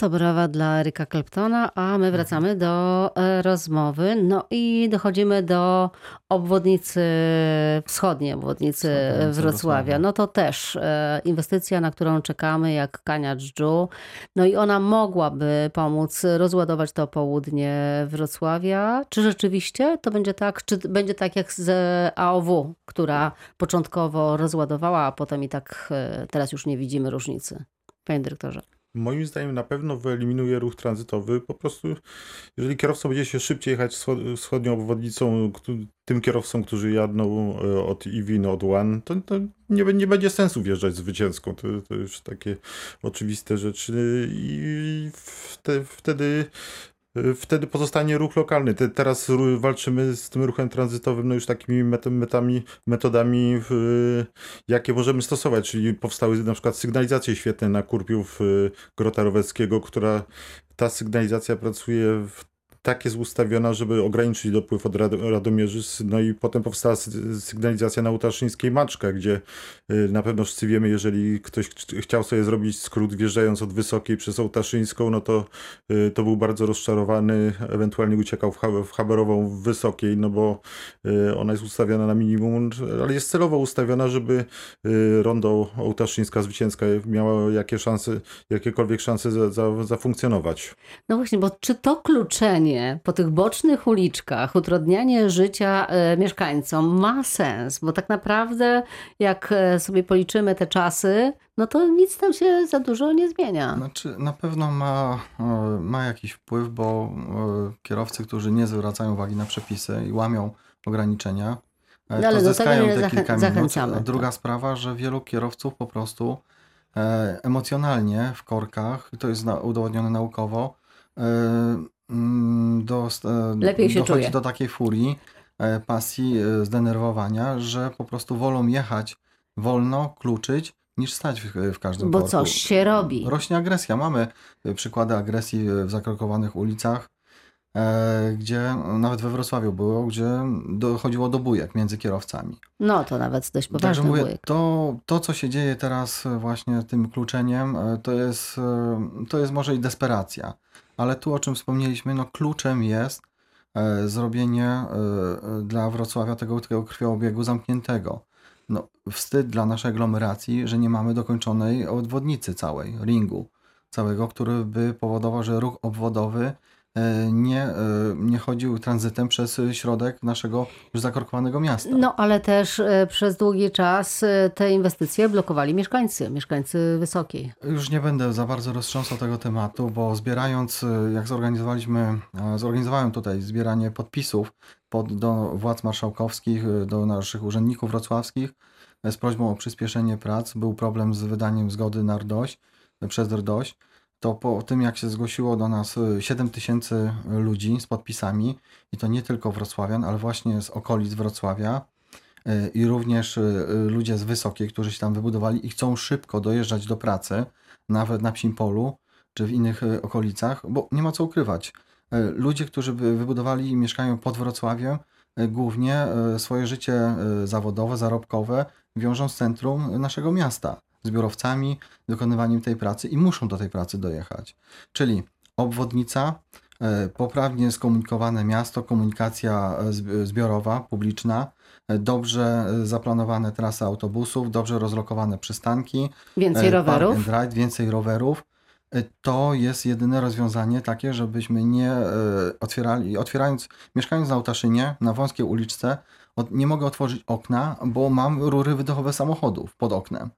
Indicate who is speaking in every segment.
Speaker 1: To brawa dla Eryka Claptona, a my wracamy do e, rozmowy. No i dochodzimy do obwodnicy wschodniej, obwodnicy Wrocławia.
Speaker 2: Wrocławia.
Speaker 1: No to też e, inwestycja, na którą czekamy jak kania dżdżu. No i ona mogłaby pomóc rozładować to południe Wrocławia. Czy rzeczywiście to będzie tak? Czy będzie tak jak z AOW, która początkowo rozładowała, a potem i tak e, teraz już nie widzimy różnicy? Panie dyrektorze.
Speaker 2: Moim zdaniem na pewno wyeliminuje ruch tranzytowy. Po prostu, jeżeli kierowca będzie się szybciej jechać wschod- wschodnią obwodnicą, tym kierowcom, którzy jadą e, od Iwin, od One, to, to nie, nie będzie sensu wjeżdżać zwycięską. To, to już takie oczywiste rzeczy i wte, wtedy. E, Wtedy pozostanie ruch lokalny. Te, teraz walczymy z tym ruchem tranzytowym no już takimi metodami, w, jakie możemy stosować, czyli powstały na przykład sygnalizacje świetne na Kurpiów y, Grota Roweckiego, która ta sygnalizacja pracuje w tak jest ustawiona, żeby ograniczyć dopływ od Rad- Radomierzy. No i potem powstała sy- sygnalizacja na Utaszyńskiej Maczka, gdzie y, na pewno wszyscy wiemy, jeżeli ktoś ch- chciał sobie zrobić skrót wjeżdżając od Wysokiej przez Ołtaszyńską, no to, y, to był bardzo rozczarowany, ewentualnie uciekał w, Ha- w Haberową w Wysokiej, no bo y, ona jest ustawiona na minimum, ale jest celowo ustawiona, żeby rondo Ołtaszyńska Zwycięska miała jakie szanse, jakiekolwiek szanse za, za, zafunkcjonować.
Speaker 1: No właśnie, bo czy to kluczenie po tych bocznych uliczkach, utrudnianie życia e, mieszkańcom ma sens? Bo tak naprawdę, jak e, sobie policzymy te czasy, no to nic tam się za dużo nie zmienia.
Speaker 3: Znaczy, na pewno ma, e, ma jakiś wpływ, bo kierowcy, którzy nie zwracają uwagi na przepisy i łamią ograniczenia,
Speaker 1: No ale
Speaker 3: to
Speaker 1: do tego
Speaker 3: zyskają
Speaker 1: nie
Speaker 3: te kilka minut.
Speaker 1: zachęcamy,
Speaker 3: druga
Speaker 1: tak.
Speaker 3: sprawa, że wielu kierowców po prostu emocjonalnie w korkach, i to jest udowodnione naukowo, do, e,
Speaker 1: Lepiej się
Speaker 3: dochodzi
Speaker 1: czuje.
Speaker 3: do takiej furii, e, pasji, e, zdenerwowania, że po prostu wolą jechać wolno, kluczyć, niż stać w, w każdym
Speaker 1: Bo coś się robi.
Speaker 3: Rośnie agresja. Mamy przykłady agresji w zakrokowanych ulicach, gdzie nawet we Wrocławiu było, gdzie dochodziło do bujek między kierowcami.
Speaker 1: No to nawet dość
Speaker 3: Także
Speaker 1: poważny
Speaker 3: mówię,
Speaker 1: wujek.
Speaker 3: to, to, co się dzieje teraz y, właśnie tym kluczeniem, y, to jest, to jest może i desperacja. Ale tu, o czym wspomnieliśmy, no kluczem jest e, zrobienie e, e, dla Wrocławia tego, tego krwioobiegu zamkniętego. No, wstyd dla naszej aglomeracji, że nie mamy dokończonej obwodnicy całej, ringu całego, który by powodował, że ruch obwodowy e, nie, e, nie chodził tranzytem przez środek naszego już zakorkowanego miasta.
Speaker 1: No ale też e, przez długi czas e, te inwestycje blokowali mieszkańcy, mieszkańcy Wysokiej.
Speaker 3: Już nie będę za bardzo roztrząsał tego tematu, bo zbierając, jak zorganizowaliśmy, zorganizowałem tutaj zbieranie podpisów pod, do władz marszałkowskich, do naszych urzędników wrocławskich z prośbą o przyspieszenie prac. Był problem z wydaniem zgody na RDOŚ, przez RDOŚ. To po tym, jak się zgłosiło do nas y, 7 tysięcy ludzi z podpisami, i to nie tylko wrocławian, ale właśnie z okolic Wrocławia, y, i również y, y, ludzie z Wysokiej, którzy się tam wybudowali i chcą szybko dojeżdżać do pracy, nawet na Psim Polu czy w innych y, okolicach, bo nie ma co ukrywać. Y, Ludzie, którzy wybudowali i mieszkają pod Wrocławiem, y, głównie y, swoje życie y, zawodowe, zarobkowe wiążą z centrum naszego miasta, z biurowcami, wykonywaniem tej pracy i muszą do tej pracy dojechać. Czyli obwodnica, y, poprawnie skomunikowane miasto, komunikacja zbi- zbiorowa, publiczna, y, dobrze zaplanowane trasy autobusów, dobrze rozlokowane przystanki,
Speaker 1: Więcej
Speaker 3: e,
Speaker 1: rowerów.
Speaker 3: ride, więcej rowerów. E, To jest jedyne rozwiązanie takie, żebyśmy nie e, otwierali, otwierając, mieszkając na Ołtaszynie, na wąskiej uliczce, nie mogę otworzyć okna, bo mam rury wydechowe samochodów pod oknem.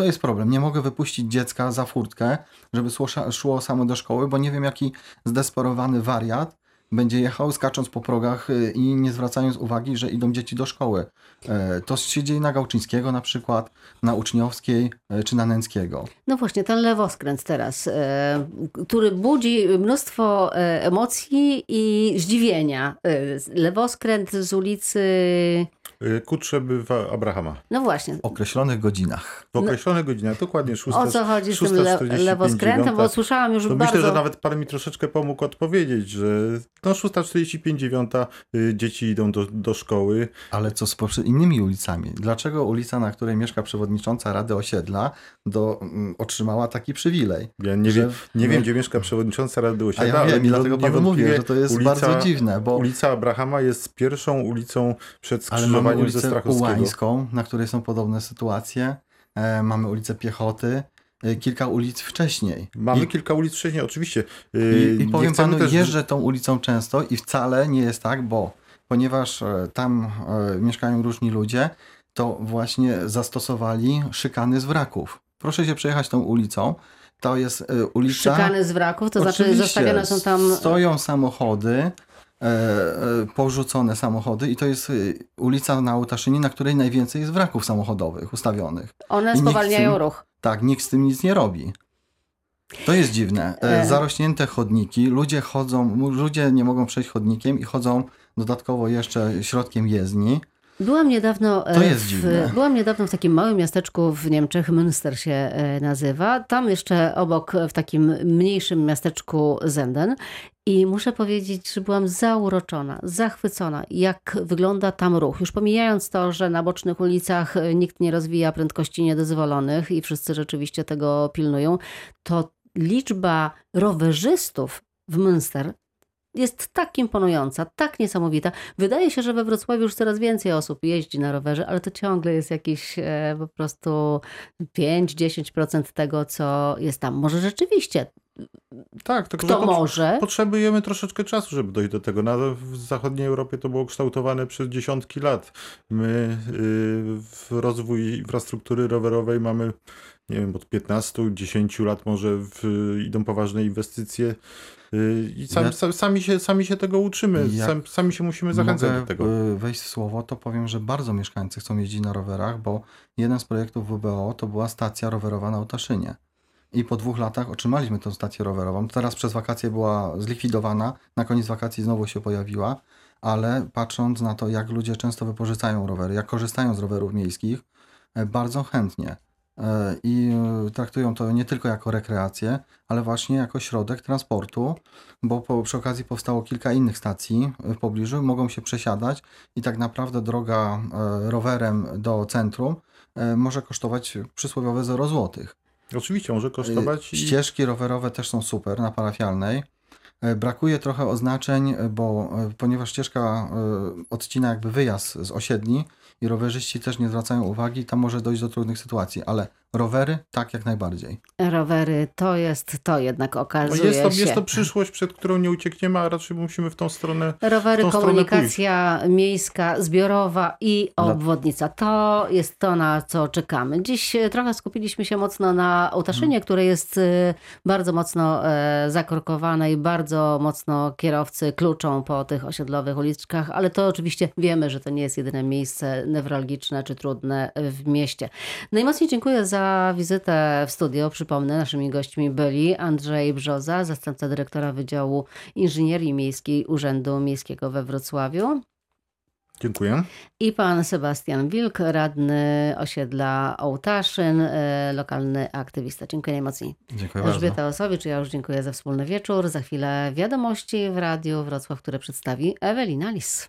Speaker 3: To jest problem. Nie mogę wypuścić dziecka za furtkę, żeby szło, szło samo do szkoły, bo nie wiem, jaki zdesperowany wariat będzie jechał skacząc po progach y, i nie zwracając uwagi, że idą dzieci do szkoły. E, To się dzieje na Gałczyńskiego na przykład, na Uczniowskiej e, czy na Nęckiego.
Speaker 1: No właśnie, ten lewoskręt teraz, e, który budzi mnóstwo emocji i zdziwienia. Lewoskręt z ulicy
Speaker 2: Y, Ku Trzebywa Abrahama.
Speaker 1: No właśnie.
Speaker 3: W określonych godzinach.
Speaker 2: W określonych godzinach, dokładnie 6.
Speaker 1: O co chodzi z tym le
Speaker 2: 6.45,
Speaker 1: lewoskrętem? Bo słyszałam już
Speaker 2: To
Speaker 1: bardzo...
Speaker 2: myślę, że nawet pan mi troszeczkę pomógł odpowiedzieć, że no 6.45, 9 y, dzieci idą do, do szkoły.
Speaker 3: Ale co z innymi ulicami? Dlaczego ulica, na której mieszka przewodnicząca Rady Osiedla, do, mm, otrzymała taki przywilej?
Speaker 2: Ja nie,
Speaker 3: Że
Speaker 2: wiem, nie wiem, gdzie mieszka przewodnicząca Rady
Speaker 3: A
Speaker 2: Osiedla,
Speaker 3: ja
Speaker 2: ale
Speaker 3: wiem, i dlatego panu mówię, że to jest
Speaker 2: ulica,
Speaker 3: bardzo dziwne, bo
Speaker 2: Ulica Abrahama jest pierwszą ulicą przed
Speaker 3: ale mamy ulicę. Ułańską, na której są podobne sytuacje, e, mamy ulicę Piechoty, e, kilka ulic wcześniej.
Speaker 2: Mamy
Speaker 3: I,
Speaker 2: kilka ulic wcześniej, oczywiście.
Speaker 3: i,
Speaker 2: Yy,
Speaker 3: i
Speaker 2: nie
Speaker 3: powiem panu,
Speaker 2: też-
Speaker 3: jeżdżę tą ulicą często i wcale nie jest tak, bo ponieważ e, tam e, mieszkają różni ludzie, to właśnie zastosowali szykany z wraków. Proszę się przejechać tą ulicą. To jest e, ulica...
Speaker 1: Szykany z wraków, to znaczy
Speaker 3: Oczywiście,
Speaker 1: zostawione są tam...
Speaker 3: Stoją samochody, e, e, porzucone samochody i to jest e, ulica na Ołtaszynie, na której najwięcej jest wraków samochodowych ustawionych.
Speaker 1: One spowalniają
Speaker 3: tym-
Speaker 1: ruch.
Speaker 3: Tak, nikt z tym nic nie robi. To jest dziwne. E,
Speaker 1: E.
Speaker 3: Zarośnięte chodniki, ludzie chodzą, ludzie nie mogą przejść chodnikiem i chodzą dodatkowo jeszcze środkiem jezdni.
Speaker 1: Byłam niedawno, e,
Speaker 3: To jest
Speaker 1: w,
Speaker 3: dziwne.
Speaker 1: byłam niedawno w takim małym miasteczku w Niemczech, Münster się e, nazywa. Tam jeszcze obok, w takim mniejszym miasteczku Zenden. I muszę powiedzieć, że byłam zauroczona, zachwycona, jak wygląda tam ruch. Już pomijając to, że na bocznych ulicach e, nikt nie rozwija prędkości niedozwolonych i wszyscy rzeczywiście tego pilnują, to liczba rowerzystów w Münster jest tak imponująca, tak niesamowita. Wydaje się, że we Wrocławiu już coraz więcej osób jeździ na rowerze, ale to ciągle jest jakieś e, po prostu 5-10% tego, co jest tam. Może rzeczywiście,
Speaker 2: Tak, tylko
Speaker 1: kto może,
Speaker 2: potrzebujemy troszeczkę czasu, żeby dojść do tego. Na, w zachodniej Europie to było kształtowane przez dziesiątki lat. My y, w rozwój infrastruktury rowerowej mamy, nie wiem, od 15-10 lat może w, idą poważne inwestycje. y, I sam,
Speaker 3: Ja-
Speaker 2: sam, sami, się, sami się tego uczymy, sam, sami się musimy zachęcać
Speaker 3: Mogę
Speaker 2: do tego.
Speaker 3: y, wejść w słowo, to powiem, że bardzo mieszkańcy chcą jeździć na rowerach, bo jeden z projektów WBO to była stacja rowerowa na Otaszynie. I po dwóch latach otrzymaliśmy tę stację rowerową. Teraz przez wakacje była zlikwidowana, na koniec wakacji znowu się pojawiła, ale patrząc na to, jak ludzie często wypożyczają rowery, jak korzystają z rowerów miejskich, e, bardzo chętnie. E, I e, traktują to nie tylko jako rekreację, ale właśnie jako środek transportu, bo po, przy okazji powstało kilka innych stacji w pobliżu, mogą się przesiadać i tak naprawdę droga rowerem do centrum może kosztować przysłowiowe 0 złotych.
Speaker 2: Oczywiście może kosztować
Speaker 3: Ścieżki rowerowe też są super na parafialnej. E, Brakuje trochę oznaczeń, e, bo e, ponieważ ścieżka odcina jakby wyjazd z osiedli i rowerzyści też nie zwracają uwagi, tam może dojść do trudnych sytuacji, ale rowery tak jak najbardziej.
Speaker 1: rowery to jest to jednak
Speaker 2: no
Speaker 1: okazuje
Speaker 2: jest, to,
Speaker 1: się.
Speaker 2: jest to przyszłość, przed którą nie uciekniemy, a raczej musimy w tą stronę
Speaker 1: Rowery,
Speaker 2: tą stronę
Speaker 1: komunikacja miejska, zbiorowa i
Speaker 3: Dla-
Speaker 1: obwodnica. To jest to, na co czekamy. Dziś e, trochę skupiliśmy się mocno na Ołtaszynie,
Speaker 2: Mhm.
Speaker 1: które jest e, bardzo mocno e, zakorkowane i bardzo mocno kierowcy kluczą po tych osiedlowych uliczkach, ale to oczywiście wiemy, że to nie jest jedyne miejsce newralgiczne czy trudne w mieście. Najmocniej dziękuję za wizytę w studio. Przypomnę, naszymi gośćmi byli Andrzej Brzoza, zastępca dyrektora Wydziału Inżynierii Miejskiej Urzędu Miejskiego we Wrocławiu
Speaker 2: Dziękuję.
Speaker 1: i pan Sebastian Wilk, radny osiedla Ołtaszyn, e, lokalny aktywista. Dziękuję najmocniej.
Speaker 3: Dziękuję bardzo.
Speaker 1: Elżbieta Osowicz, ja już dziękuję za wspólny wieczór. Za chwilę wiadomości w Radiu Wrocław, które przedstawi Ewelina Lis.